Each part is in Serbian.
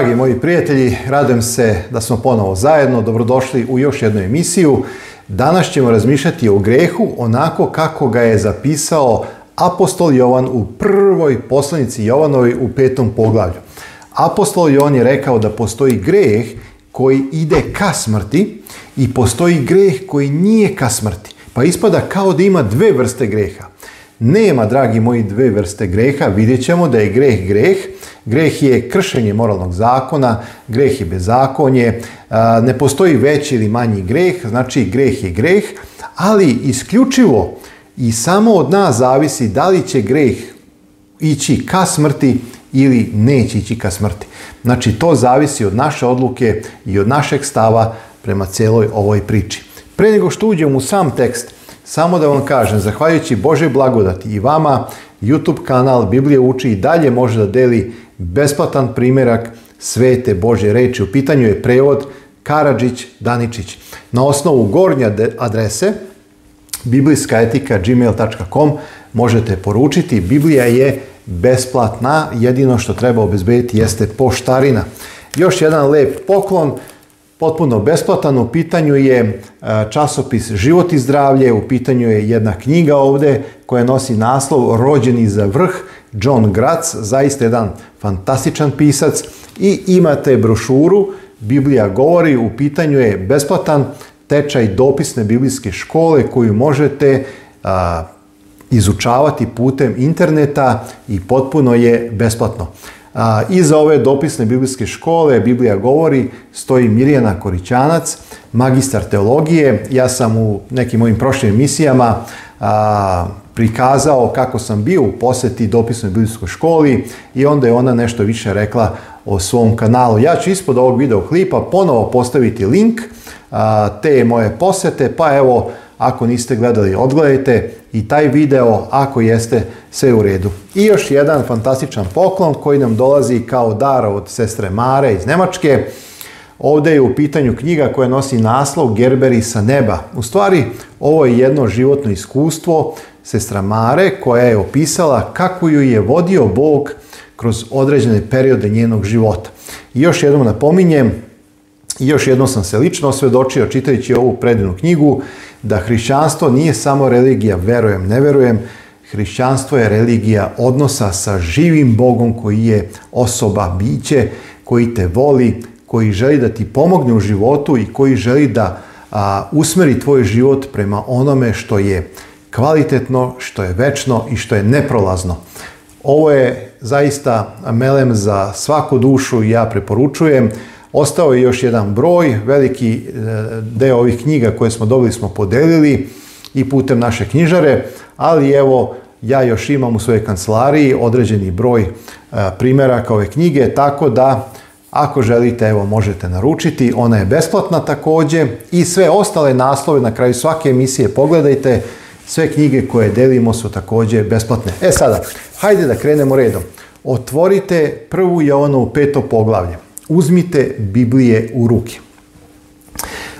Dragi moji prijatelji, radujem se da smo ponovo zajedno. Dobrodošli u još jednu emisiju. Danas ćemo razmišljati o grehu onako kako ga je zapisao apostol Jovan u prvoj poslanici Jovanovi u petom poglavlju. Apostol Jovan je rekao da postoji greh koji ide ka smrti i postoji greh koji nije ka smrti. Pa ispada kao da ima dve vrste greha. Nema, dragi moji, dve vrste greha. Vidjet ćemo da je greh greh, Greh je kršenje moralnog zakona, greh je bezakonje, ne postoji veći ili manji greh, znači greh je greh, ali isključivo i samo od nas zavisi da li će greh ići ka smrti ili neće ići ka smrti. Znači to zavisi od naše odluke i od našeg stava prema cijeloj ovoj priči. Pre nego što uđem u sam tekst, samo da vam kažem, zahvaljujući Bože blagodati i vama, YouTube kanal Biblije uči i dalje može da deli besplatan primjerak svete Bože reči. U pitanju je prevod Karadžić Daničić. Na osnovu gornje adrese biblijskaetika.gmail.com, možete poručiti. Biblija je besplatna, jedino što treba obezbediti jeste poštarina. Još jedan lep poklon, potpuno besplatan, u pitanju je e, časopis Život i zdravlje, u pitanju je jedna knjiga ovdje koja nosi naslov Rođeni za vrh, John Gratz, zaista jedan fantastičan pisac i imate brošuru Biblija govori, u pitanju je besplatan tečaj dopisne biblijske škole koju možete a, izučavati putem interneta i potpuno je besplatno. A, iza ove dopisne biblijske škole Biblija govori stoji Mirjana Korićanac, magistar teologije. Ja sam u nekim mojim prošlim emisijama prikazao kako sam bio u posjeti dopisnoj biblijskoj školi i onda je ona nešto više rekla o svom kanalu. Ja ću ispod ovog videoklipa ponovo postaviti link te moje posjete, pa evo ako niste gledali, odgledajte i taj video, ako jeste, sve u redu. I još jedan fantastičan poklon koji nam dolazi kao dar od sestre Mare iz Nemačke Ovdje je u pitanju knjiga koja nosi naslov Gerberi sa neba. U stvari, ovo je jedno životno iskustvo sestra Mare koja je opisala kako ju je vodio Bog kroz određene periode njenog života. I još jednom napominjem, još jednom sam se lično osvjedočio čitajući ovu predivnu knjigu da hrišćanstvo nije samo religija verujem, ne verujem, hrišćanstvo je religija odnosa sa živim Bogom koji je osoba, biće, koji te voli, koji želi da ti pomogne u životu i koji želi da a, usmeri tvoj život prema onome što je kvalitetno, što je večno i što je neprolazno. Ovo je zaista melem za svaku dušu i ja preporučujem. Ostao je još jedan broj, veliki e, deo ovih knjiga koje smo dobili smo podelili i putem naše knjižare, ali evo ja još imam u svojoj kancelariji određeni broj e, primjeraka ove knjige, tako da ako želite, evo možete naručiti, ona je besplatna također i sve ostale naslove na kraju svake emisije pogledajte sve knjige koje delimo su također besplatne. E sada, hajde da krenemo redom. Otvorite prvu je ono u peto poglavlje. Uzmite Biblije u ruke.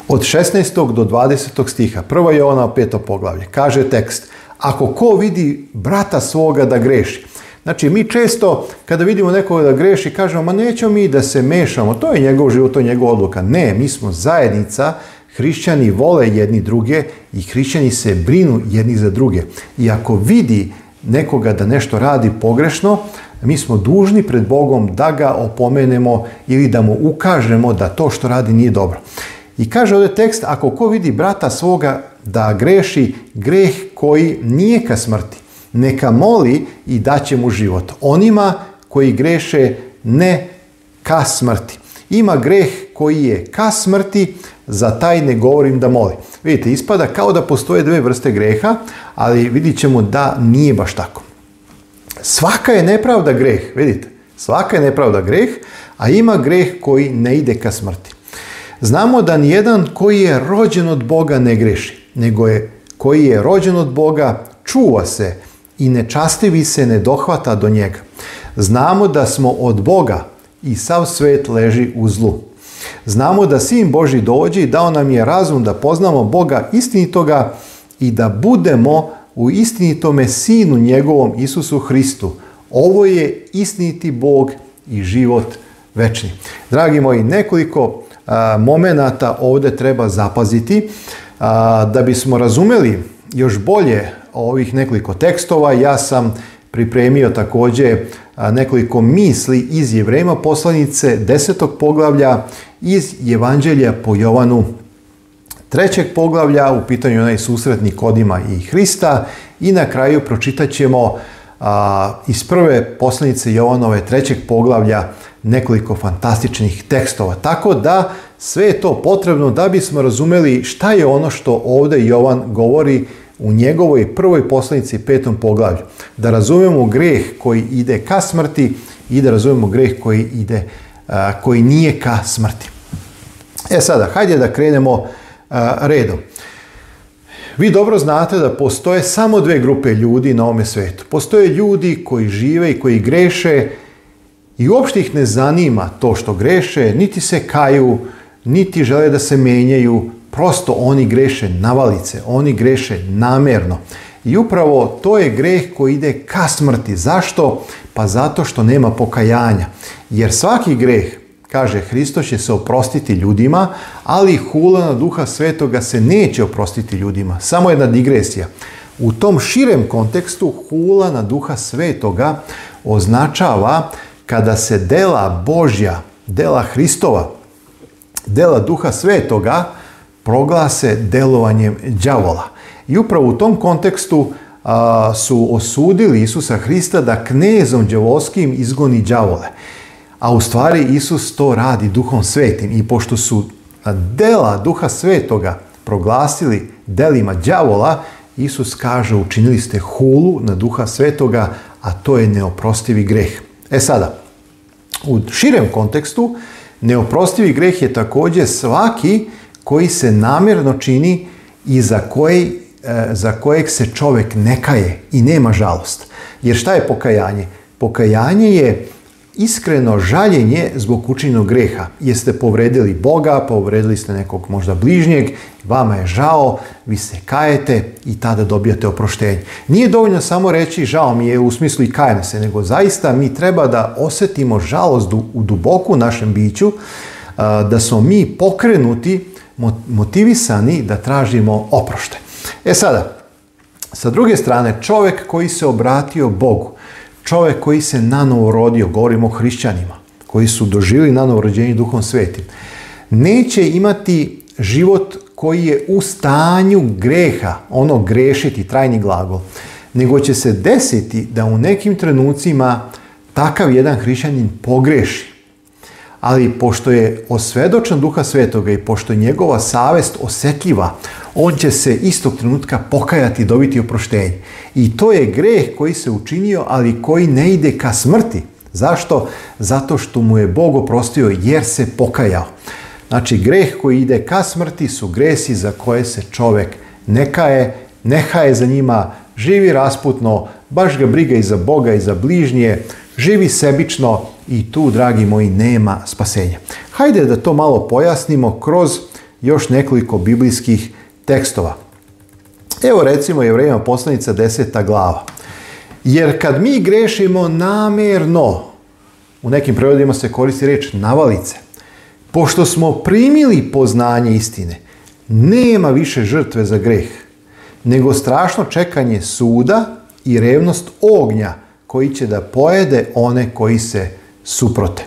Od 16. do 20. stiha, prva je ona peto poglavlje, kaže tekst, ako ko vidi brata svoga da greši, Znači, mi često kada vidimo nekoga da greši, kažemo, ma nećemo mi da se mešamo, to je njegov život, to je njegova odluka. Ne, mi smo zajednica, hrišćani vole jedni druge i hrišćani se brinu jedni za druge. I ako vidi nekoga da nešto radi pogrešno, mi smo dužni pred Bogom da ga opomenemo ili da mu ukažemo da to što radi nije dobro. I kaže ovdje tekst, ako ko vidi brata svoga da greši greh koji nije ka smrti, neka moli i daće mu život. Onima koji greše ne ka smrti. Ima greh koji je ka smrti, za taj ne govorim da moli. Vidite, ispada kao da postoje dve vrste greha, ali vidit ćemo da nije baš tako. Svaka je nepravda greh, vidite, svaka je nepravda greh, a ima greh koji ne ide ka smrti. Znamo da nijedan koji je rođen od Boga ne greši, nego je koji je rođen od Boga čuva se i nečastivi se ne dohvata do njega. Znamo da smo od Boga i sav svet leži u zlu. Znamo da Sin Boži dođe i dao nam je razum da poznamo Boga istinitoga i da budemo u istinitome Sinu njegovom Isusu Hristu. Ovo je istiniti Bog i život večni. Dragi moji, nekoliko momenata ovdje treba zapaziti da bismo razumeli još bolje ovih nekoliko tekstova. Ja sam pripremio također nekoliko misli iz Jevrema poslanice desetog poglavlja iz Evanđelja po Jovanu trećeg poglavlja, u pitanju onaj susretni Kodima i Hrista i na kraju pročitat ćemo iz prve poslanice Jovanove trećeg poglavlja nekoliko fantastičnih tekstova. Tako da sve je to potrebno da bismo razumeli šta je ono što ovde Jovan govori u njegovoj prvoj poslanici petom poglavlju. Da razumijemo greh koji ide ka smrti i da razumijemo greh koji ide, koji nije ka smrti. E sada, hajde da krenemo redom. Vi dobro znate da postoje samo dve grupe ljudi na ovome svetu. Postoje ljudi koji žive i koji greše i uopšte ih ne zanima to što greše, niti se kaju, niti žele da se menjaju, prosto oni greše navalice, oni greše namjerno. I upravo to je greh koji ide ka smrti. Zašto? Pa zato što nema pokajanja. Jer svaki greh, kaže Hristo, će se oprostiti ljudima, ali hulana duha svetoga se neće oprostiti ljudima. Samo jedna digresija. U tom širem kontekstu hulana duha svetoga označava kada se dela Božja, dela Hristova, dela duha svetoga, proglase delovanjem đavola. I upravo u tom kontekstu su osudili Isusa Hrista da knezom đavolskim izgoni đavole. A u stvari Isus to radi duhom svetim i pošto su dela duha svetoga proglasili delima đavola, Isus kaže učinili ste hulu na duha svetoga, a to je neoprostivi greh. E sada, u širem kontekstu, neoprostivi greh je također svaki koji se namjerno čini i za, koji, e, za kojeg se čovjek ne kaje i nema žalost. Jer šta je pokajanje? Pokajanje je iskreno žaljenje zbog učinog greha. Jeste povredili Boga, povredili ste nekog možda bližnjeg, vama je žao, vi se kajete i tada dobijate oproštenje. Nije dovoljno samo reći žao mi je u smislu i kajem se, nego zaista mi treba da osjetimo žalost u duboku našem biću, da smo mi pokrenuti motivisani da tražimo oprošte. E sada, sa druge strane, čovjek koji se obratio Bogu, čovjek koji se nanovo rodio, govorimo o hrišćanima, koji su doživjeli nanovo rođenje duhom svetim, neće imati život koji je u stanju greha, ono grešiti, trajni glagol, nego će se desiti da u nekim trenucima takav jedan hrišćanin pogreši ali pošto je osvedočen Duha Svetoga i pošto je njegova savest osjetljiva, on će se istog trenutka pokajati i dobiti oproštenje. I to je greh koji se učinio, ali koji ne ide ka smrti. Zašto? Zato što mu je Bog oprostio jer se pokajao. Znači, greh koji ide ka smrti su gresi za koje se čovek ne kaje, neha je za njima, živi rasputno, baš ga briga i za Boga i za bližnje, živi sebično i tu, dragi moji, nema spasenja. Hajde da to malo pojasnimo kroz još nekoliko biblijskih tekstova. Evo recimo je vremena poslanica deseta glava. Jer kad mi grešimo namjerno, u nekim prevodima se koristi riječ navalice, pošto smo primili poznanje istine, nema više žrtve za greh, nego strašno čekanje suda i revnost ognja koji će da pojede one koji se suprote.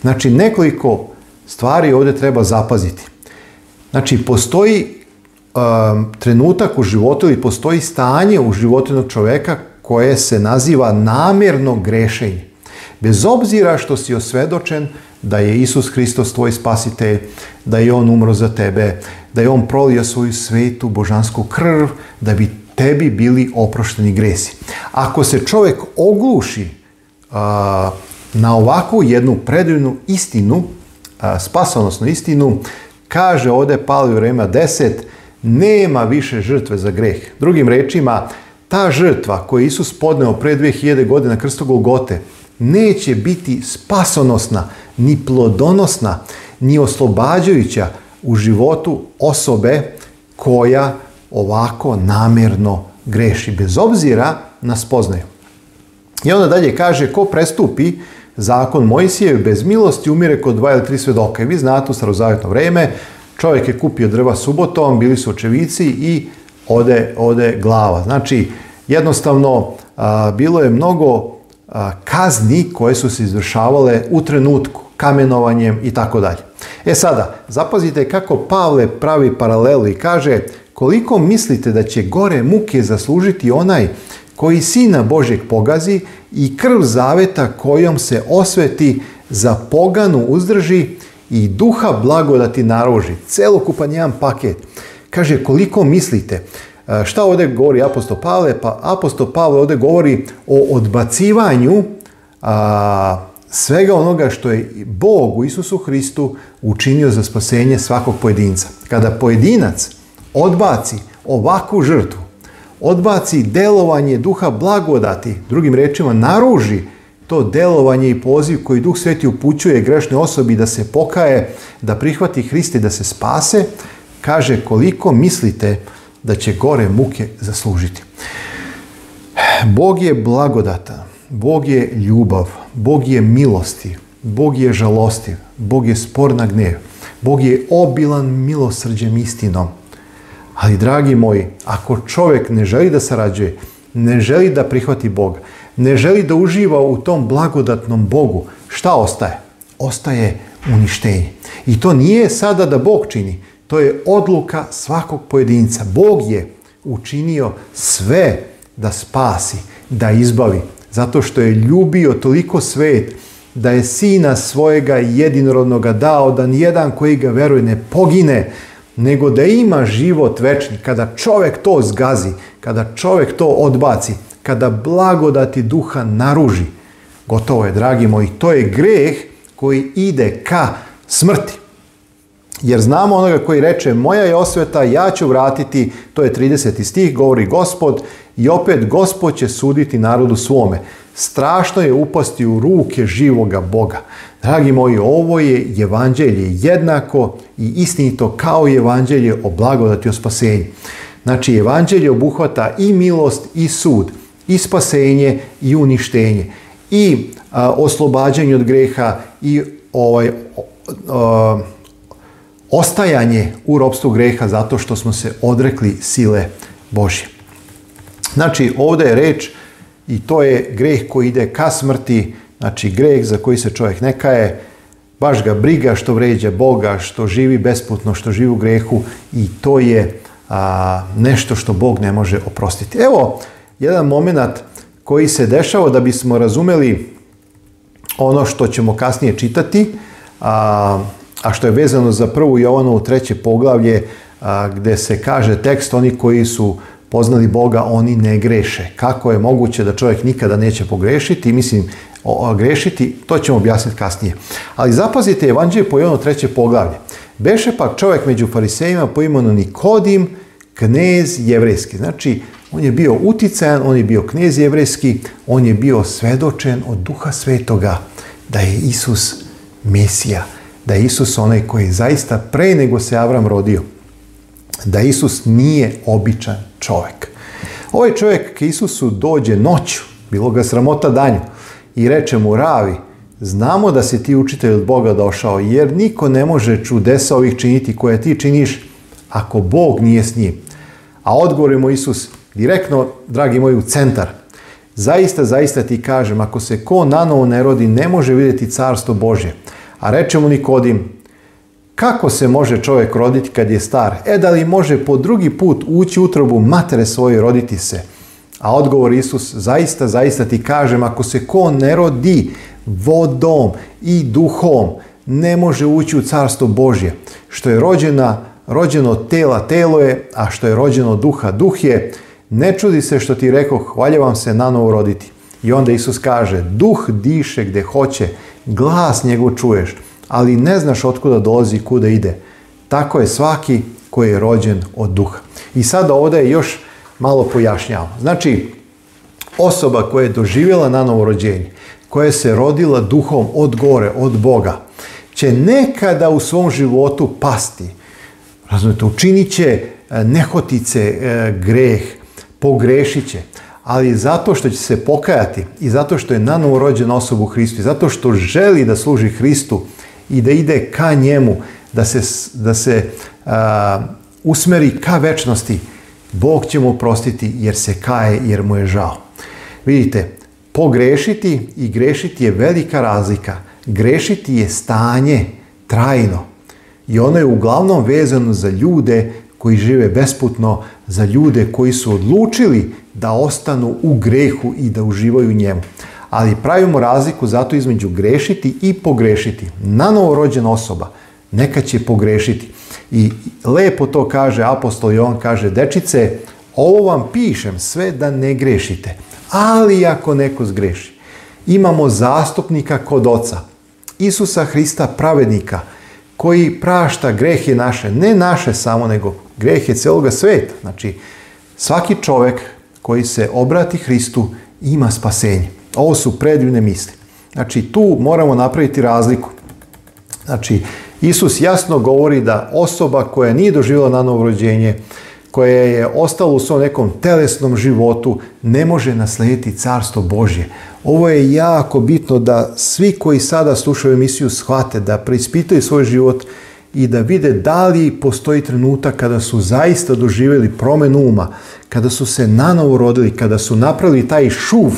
Znači, nekoliko stvari ovdje treba zapaziti. Znači, postoji um, trenutak u životu ili postoji stanje u životu čoveka koje se naziva namjerno grešenje. Bez obzira što si osvedočen da je Isus Hristos tvoj spasitelj, da je On umro za tebe, da je On prolio svoju svetu božansku krv, da bi bi bili oprošteni gresi. Ako se čovjek ogluši na ovakvu jednu predivnu istinu, spasonosnu istinu, kaže ovdje Palio Rema 10, nema više žrtve za greh. Drugim rečima, ta žrtva koju Isus podneo pre 2000 godina krstog Golgote, neće biti spasonosna, ni plodonosna, ni oslobađajuća u životu osobe koja ovako namjerno greši, bez obzira na spoznaju. I onda dalje kaže, ko prestupi zakon Mojsijev bez milosti umire kod dva ili tri svjedoka. I vi znate u starozavjetno vrijeme, čovjek je kupio drva subotom, bili su očevici i ode, ode glava. Znači, jednostavno, bilo je mnogo kazni koje su se izvršavale u trenutku, kamenovanjem i tako dalje. E sada, zapazite kako Pavle pravi paralelu i kaže koliko mislite da će gore muke zaslužiti onaj koji Sina Božeg pogazi i krv zaveta kojom se osveti za poganu uzdrži i duha blagodati naroži. Celokupan jedan paket. Kaže koliko mislite. E, šta ovdje govori apostol Pavle? Pa apostol Pavle ovdje govori o odbacivanju svega onoga što je Bog u Isusu Hristu učinio za spasenje svakog pojedinca. Kada pojedinac odbaci ovakvu žrtvu, odbaci delovanje duha blagodati, drugim rečima naruži to delovanje i poziv koji Duh Sveti upućuje grešnoj osobi da se pokaje, da prihvati Hriste, da se spase, kaže koliko mislite da će gore muke zaslužiti. Bog je blagodata, Bog je ljubav, Bog je milosti, Bog je žalostiv, Bog je sporna na gnev, Bog je obilan milosrđem istinom. Ali, dragi moji, ako čovjek ne želi da sarađuje, ne želi da prihvati Boga, ne želi da uživa u tom blagodatnom Bogu, šta ostaje? Ostaje uništenje. I to nije sada da Bog čini, to je odluka svakog pojedinca. Bog je učinio sve da spasi, da izbavi, zato što je ljubio toliko svet, da je sina svojega jedinorodnoga dao, da nijedan koji ga veruje ne pogine, nego da ima život večni. Kada čovjek to zgazi, kada čovjek to odbaci, kada blagodati duha naruži, gotovo je, dragi moji, to je greh koji ide ka smrti. Jer znamo onoga koji reče, moja je osveta, ja ću vratiti, to je 30. stih, govori gospod, i opet gospod će suditi narodu svome. Strašno je upasti u ruke živoga Boga. Dragi moji, ovo je evanđelje jednako i istinito kao i evanđelje o blagodati o spasenju. Znači, evanđelje obuhvata i milost i sud, i spasenje i uništenje, i a, oslobađanje od greha i ovaj, ostajanje u ropstvu greha zato što smo se odrekli sile Božje. Znači, ovdje je reč i to je greh koji ide ka smrti, znači greh za koji se čovjek ne kaje, baš ga briga što vređa Boga, što živi besputno, što živi u grehu i to je nešto što Bog ne može oprostiti. Evo, jedan moment koji se dešava da bismo razumeli ono što ćemo kasnije čitati, a, a što je vezano za prvu Jovanovu treće poglavlje, a, gde se kaže tekst, oni koji su poznali Boga, oni ne greše. Kako je moguće da čovjek nikada neće pogrešiti? Mislim, o, grešiti, to ćemo objasniti kasnije. Ali zapazite, Evanđelje po jedno treće poglavlje. Beše pak čovjek među farisejima po imenu Nikodim, knez jevrejski. Znači, on je bio uticajan, on je bio knez jevrejski, on je bio svedočen od duha svetoga da je Isus Mesija, da je Isus onaj koji zaista pre nego se Avram rodio da Isus nije običan čovjek. Ovaj čovjek k Isusu dođe noću, bilo ga sramota danju, i reče mu ravi, znamo da si ti učitelj od Boga došao, jer niko ne može čudesa ovih činiti koje ti činiš, ako Bog nije s njim. A odgovori mu Isus direktno, dragi moji, u centar. Zaista, zaista ti kažem, ako se ko nanovo ne rodi, ne može vidjeti carstvo Božje. A reče mu Nikodim, kako se može čovjek roditi kad je star? E da li može po drugi put ući u utrobu matere svoje roditi se? A odgovor Isus, zaista, zaista ti kažem, ako se ko ne rodi vodom i duhom, ne može ući u carstvo Božje. Što je rođena, rođeno tela telo je, a što je rođeno duha duh je. Ne čudi se što ti rekao, hvala vam se na novo roditi. I onda Isus kaže, duh diše gdje hoće, glas njegov čuješ ali ne znaš otkuda dolazi i kuda ide. Tako je svaki koji je rođen od duha. I sada ovdje još malo pojašnjavam Znači, osoba koja je doživjela na novorođenje, koja se rodila duhom od gore, od Boga, će nekada u svom životu pasti. Razumite, učinit će e, nehotice, e, greh, pogrešit će, ali zato što će se pokajati i zato što je nanovorođena osobu osoba u Hristu i zato što želi da služi Hristu, i da ide ka njemu, da se, da se usmeri ka večnosti, Bog će mu oprostiti jer se kaje, jer mu je žao. Vidite, pogrešiti i grešiti je velika razlika. Grešiti je stanje trajno i ono je uglavnom vezano za ljude koji žive besputno, za ljude koji su odlučili da ostanu u grehu i da uživaju njemu ali pravimo razliku zato između grešiti i pogrešiti. Na novorođena osoba neka će pogrešiti. I lepo to kaže apostol i on kaže, dečice, ovo vam pišem sve da ne grešite. Ali ako neko zgreši, imamo zastupnika kod oca, Isusa Hrista pravednika, koji prašta grehe naše, ne naše samo, nego grehe celoga sveta. Znači, svaki čovjek koji se obrati Hristu ima spasenje. Ovo su predivne misli. Znači, tu moramo napraviti razliku. Znači, Isus jasno govori da osoba koja nije doživjela nanovo rođenje, koja je ostala u svom nekom telesnom životu, ne može naslijediti carstvo Božje. Ovo je jako bitno da svi koji sada slušaju emisiju shvate, da preispitaju svoj život i da vide da li postoji trenutak kada su zaista doživjeli promjenu uma, kada su se nanovo rodili, kada su napravili taj šuv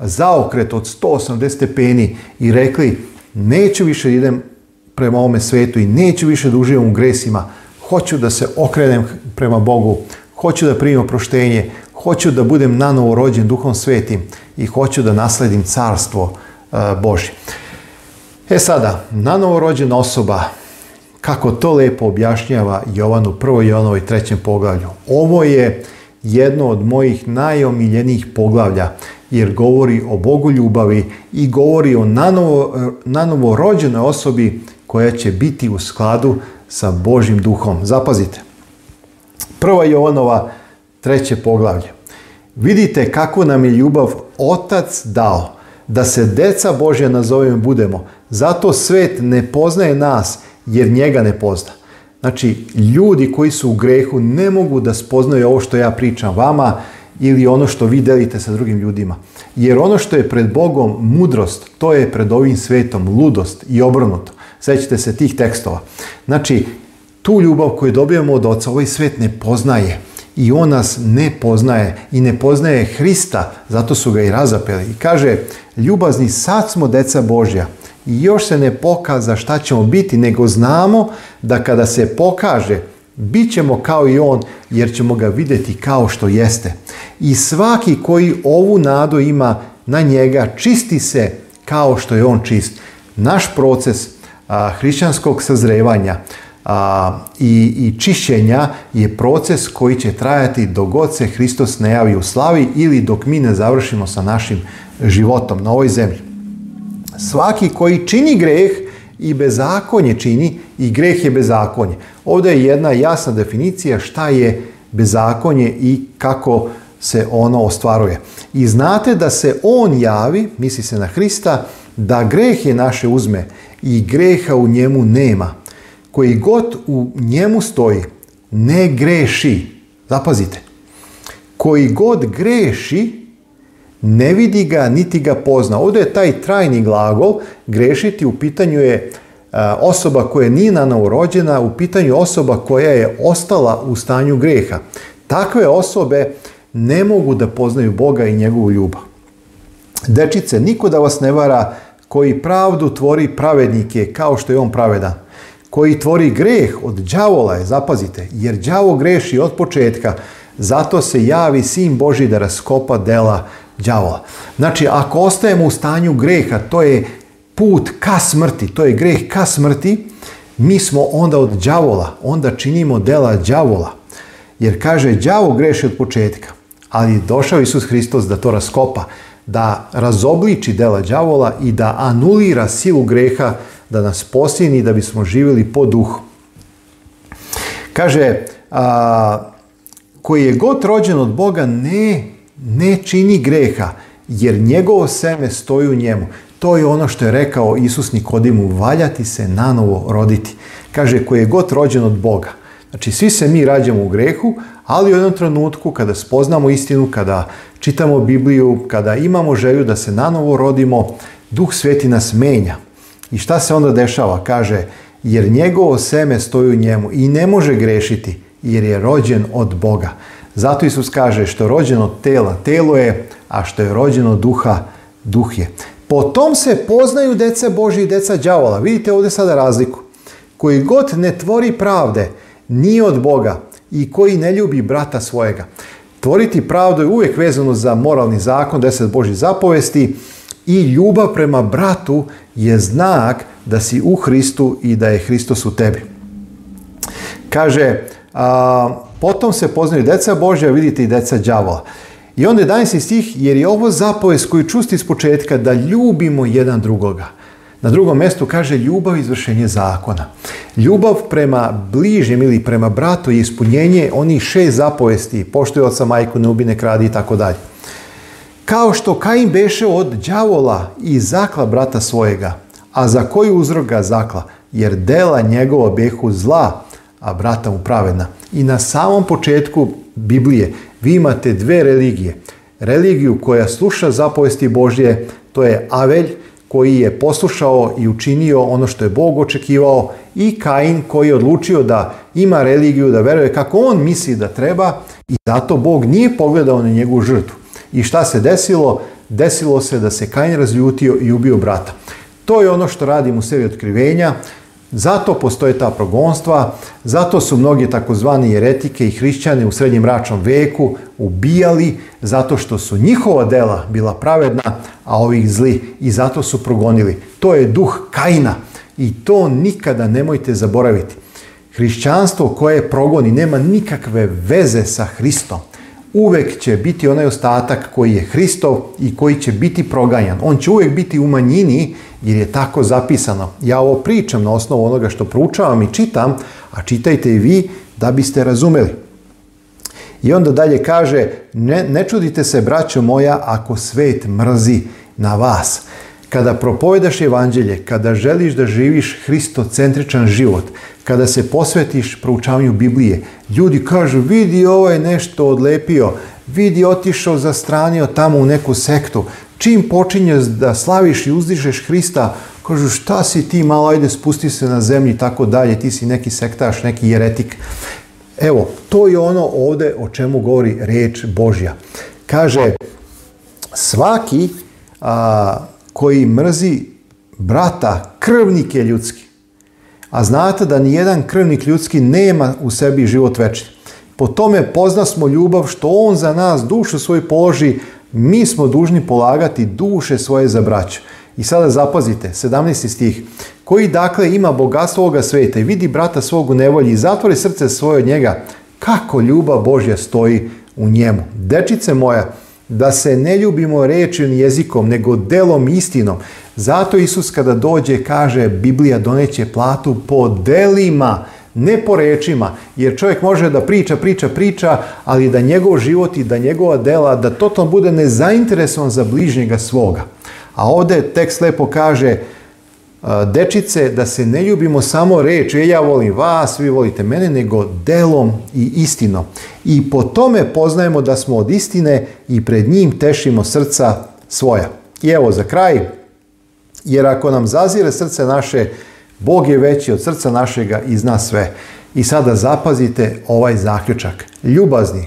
zaokret od 180 stepeni i rekli neću više idem prema ovome svetu i neću više da uživam u gresima, hoću da se okrenem prema Bogu, hoću da primim oproštenje, hoću da budem nanovo rođen duhom svetim i hoću da nasledim carstvo uh, Boži E sada, nanovo rođena osoba, kako to lepo objašnjava Jovan u 1. Jovanovoj 3. poglavlju. Ovo je jedno od mojih najomiljenijih poglavlja jer govori o Bogu ljubavi i govori o e, nanovo, rođenoj osobi koja će biti u skladu sa Božim duhom. Zapazite. Prva Jovanova, treće poglavlje. Vidite kako nam je ljubav Otac dao da se deca Božja nazovem budemo. Zato svet ne poznaje nas jer njega ne pozna. Znači, ljudi koji su u grehu ne mogu da spoznaju ovo što ja pričam vama ili ono što vi delite sa drugim ljudima. Jer ono što je pred Bogom mudrost, to je pred ovim svetom ludost i obrnuto. Sjećate se tih tekstova. Znači, tu ljubav koju dobijemo od Oca, ovaj svet ne poznaje. I on nas ne poznaje. I ne poznaje Hrista, zato su ga i razapeli. I kaže, ljubazni sad smo deca Božja. I još se ne pokaza šta ćemo biti, nego znamo da kada se pokaže, bit ćemo kao i on jer ćemo ga vidjeti kao što jeste. I svaki koji ovu nadu ima na njega čisti se kao što je on čist. Naš proces a, hrišćanskog sazrevanja i, i čišćenja je proces koji će trajati dok god se Hristos ne javi u slavi ili dok mi ne završimo sa našim životom na ovoj zemlji. Svaki koji čini greh i bezakonje čini i greh je bezakonje. Ovdje je jedna jasna definicija šta je bezakonje i kako se ono ostvaruje. I znate da se on javi, misli se na Hrista, da greh je naše uzme i greha u njemu nema. Koji god u njemu stoji, ne greši. Zapazite. Koji god greši, ne vidi ga niti ga pozna. Ovdje je taj trajni glagol grešiti u pitanju je e, osoba koja nije naurođena, u pitanju osoba koja je ostala u stanju greha. Takve osobe ne mogu da poznaju Boga i njegovu ljubav. Dečice, niko da vas ne vara koji pravdu tvori pravednike kao što je on pravedan. Koji tvori greh od đavola je, zapazite, jer đavo greši od početka. Zato se javi Sin Boži da raskopa dela đavola. Znači, ako ostajemo u stanju greha, to je put ka smrti, to je greh ka smrti, mi smo onda od đavola, onda činimo dela đavola. Jer kaže, đavo greši od početka, ali došao Isus Hristos da to raskopa, da razobliči dela đavola i da anulira silu greha, da nas posjeni, da bismo živjeli po duhu. Kaže, koji je god rođen od Boga ne ne čini greha, jer njegovo seme stoji u njemu. To je ono što je rekao Isus Nikodimu, valjati se nanovo roditi. Kaže, koji je god rođen od Boga. Znači, svi se mi rađamo u grehu, ali u jednom trenutku kada spoznamo istinu, kada čitamo Bibliju, kada imamo želju da se nanovo rodimo, Duh Sveti nas menja. I šta se onda dešava? Kaže, jer njegovo seme stoji u njemu i ne može grešiti, jer je rođen od Boga. Zato Isus kaže što je rođeno tela, telo je, a što je rođeno duha, duh je. Po tom se poznaju deca Boži i deca đavola. Vidite ovdje sada razliku. Koji god ne tvori pravde, nije od Boga i koji ne ljubi brata svojega. Tvoriti pravdu je uvijek vezano za moralni zakon, deset Božih zapovesti i ljubav prema bratu je znak da si u Hristu i da je Hristos u tebi. Kaže, Potom se poznaju deca Božja, vidite i deca đavola. I onda se stih, jer je ovo zapovest koju čusti s početka da ljubimo jedan drugoga. Na drugom mjestu kaže ljubav izvršenje zakona. Ljubav prema bližnjem ili prema bratu je ispunjenje onih šest zapovesti, je oca, majku, ne ubine, kradi i tako dalje. Kao što Kain beše od đavola i zakla brata svojega, a za koji uzrok ga zakla, jer dela njegova behu zla, a brata mu pravedna. I na samom početku Biblije vi imate dve religije. Religiju koja sluša zapovesti Božje, to je Avelj, koji je poslušao i učinio ono što je Bog očekivao i Kain koji je odlučio da ima religiju, da veruje kako on misli da treba i zato Bog nije pogledao na njegovu žrtvu. I šta se desilo? Desilo se da se Kain razljutio i ubio brata. To je ono što radim u sebi otkrivenja. Zato postoje ta progonstva, zato su mnogi takozvani eretike i hrišćani u srednjem račnom veku ubijali, zato što su njihova dela bila pravedna, a ovih zli i zato su progonili. To je duh Kaina i to nikada nemojte zaboraviti. Hrišćanstvo koje progoni nema nikakve veze sa Hristom uvek će biti onaj ostatak koji je Hristov i koji će biti proganjan. On će uvek biti u manjini jer je tako zapisano. Ja ovo pričam na osnovu onoga što proučavam i čitam, a čitajte i vi da biste razumeli. I onda dalje kaže, ne, ne čudite se, braćo moja, ako svet mrzi na vas. Kada propovedaš evanđelje, kada želiš da živiš hristocentričan život, kada se posvetiš proučavanju Biblije, ljudi kažu vidi je nešto odlepio, vidi otišao zastranio tamo u neku sektu. Čim počinješ da slaviš i uzdižeš Hrista, kažu šta si ti malo, ajde spusti se na zemlji i tako dalje, ti si neki sektaš, neki jeretik. Evo, to je ono ovdje o čemu govori reč Božja. Kaže, svaki koji mrzi brata, krvnike ljudski. A znate da nijedan krvnik ljudski nema u sebi život večni. Po tome pozna smo ljubav što on za nas dušu svoju položi, mi smo dužni polagati duše svoje za braću. I sada zapazite, 17. stih. Koji dakle ima bogatstvo ovoga svijeta i vidi brata svog u nevolji i zatvori srce svoje od njega, kako ljubav Božja stoji u njemu. Dečice moja, da se ne ljubimo rečim jezikom, nego delom istinom. Zato Isus kada dođe kaže Biblija doneće platu po delima, ne po rečima, jer čovjek može da priča, priča, priča, ali da njegov život i da njegova dela, da totalno bude nezainteresovan za bližnjega svoga. A ovdje tekst lepo kaže, dečice, da se ne ljubimo samo reč, e, ja volim vas, vi volite mene, nego delom i istinom. I po tome poznajemo da smo od istine i pred njim tešimo srca svoja. I evo za kraj, jer ako nam zazire srce naše, Bog je veći od srca našega i zna sve. I sada zapazite ovaj zaključak. Ljubazni,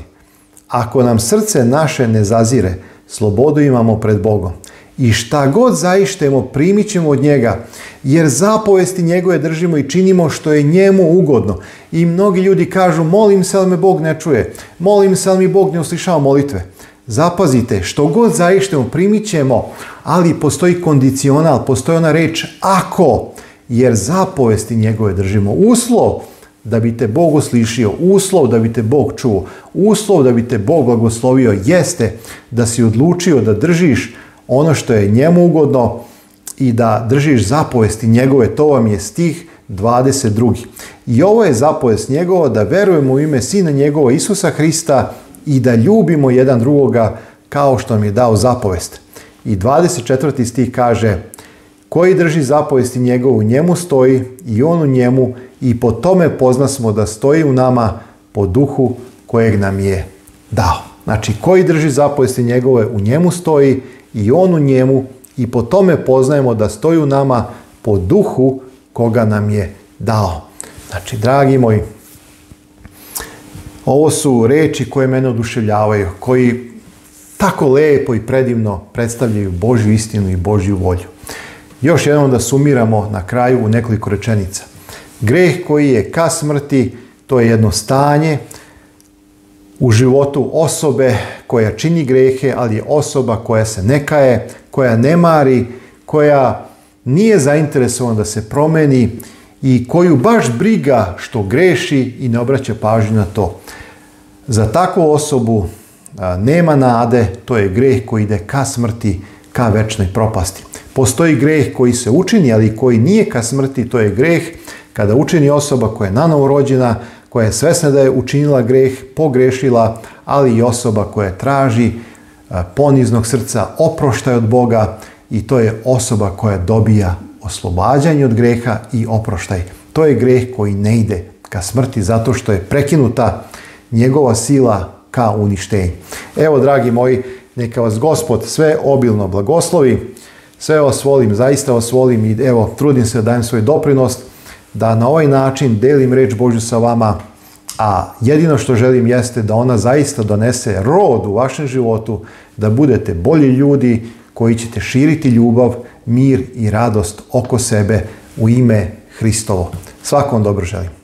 ako nam srce naše ne zazire, slobodu imamo pred Bogom. I šta god zaištemo, primit ćemo od njega, jer zapovesti njegove držimo i činimo što je njemu ugodno. I mnogi ljudi kažu, molim se, ali me Bog ne čuje, molim se, ali mi Bog ne uslišava molitve. Zapazite, što god zaištemo, primit ćemo, ali postoji kondicional, postoji ona reč ako, jer zapovesti njegove držimo. Uslov da bi te Bog uslišio, uslov da bi te Bog čuo, uslov da bi te Bog blagoslovio jeste da si odlučio da držiš ono što je njemu ugodno i da držiš zapovesti njegove, to vam je stih 22. I ovo je zapovest njegova da verujemo u ime Sina njegova Isusa Hrista i da ljubimo jedan drugoga kao što nam je dao zapovest. I 24. stih kaže koji drži zapovesti njegovu njemu stoji i on u njemu i po tome pozna smo da stoji u nama po duhu kojeg nam je dao. Znači koji drži zapovesti njegove u njemu stoji i on u njemu i po tome poznajemo da stoji nama po duhu koga nam je dao. Znači, dragi moji, ovo su reči koje mene oduševljavaju, koji tako lepo i predivno predstavljaju Božju istinu i Božju volju. Još jednom da sumiramo na kraju u nekoliko rečenica. Greh koji je ka smrti, to je jedno stanje u životu osobe koja čini grehe, ali je osoba koja se ne kaje, koja ne mari, koja nije zainteresovan da se promeni i koju baš briga što greši i ne obraća pažnju na to. Za takvu osobu nema nade, to je greh koji ide ka smrti, ka večnoj propasti. Postoji greh koji se učini, ali koji nije ka smrti, to je greh kada učini osoba koja je nanovo rođena, koja je svesna da je učinila greh, pogrešila, ali i osoba koja traži e, poniznog srca oproštaj od Boga i to je osoba koja dobija oslobađanje od greha i oproštaj. To je greh koji ne ide ka smrti zato što je prekinuta njegova sila ka uništenju. Evo, dragi moji, neka vas gospod sve obilno blagoslovi, sve vas volim, zaista vas volim i evo, trudim se da dajem svoj doprinost da na ovaj način delim reč Božju sa vama, a jedino što želim jeste da ona zaista donese rod u vašem životu, da budete bolji ljudi koji ćete širiti ljubav, mir i radost oko sebe u ime Hristovo. Svakom dobro želim.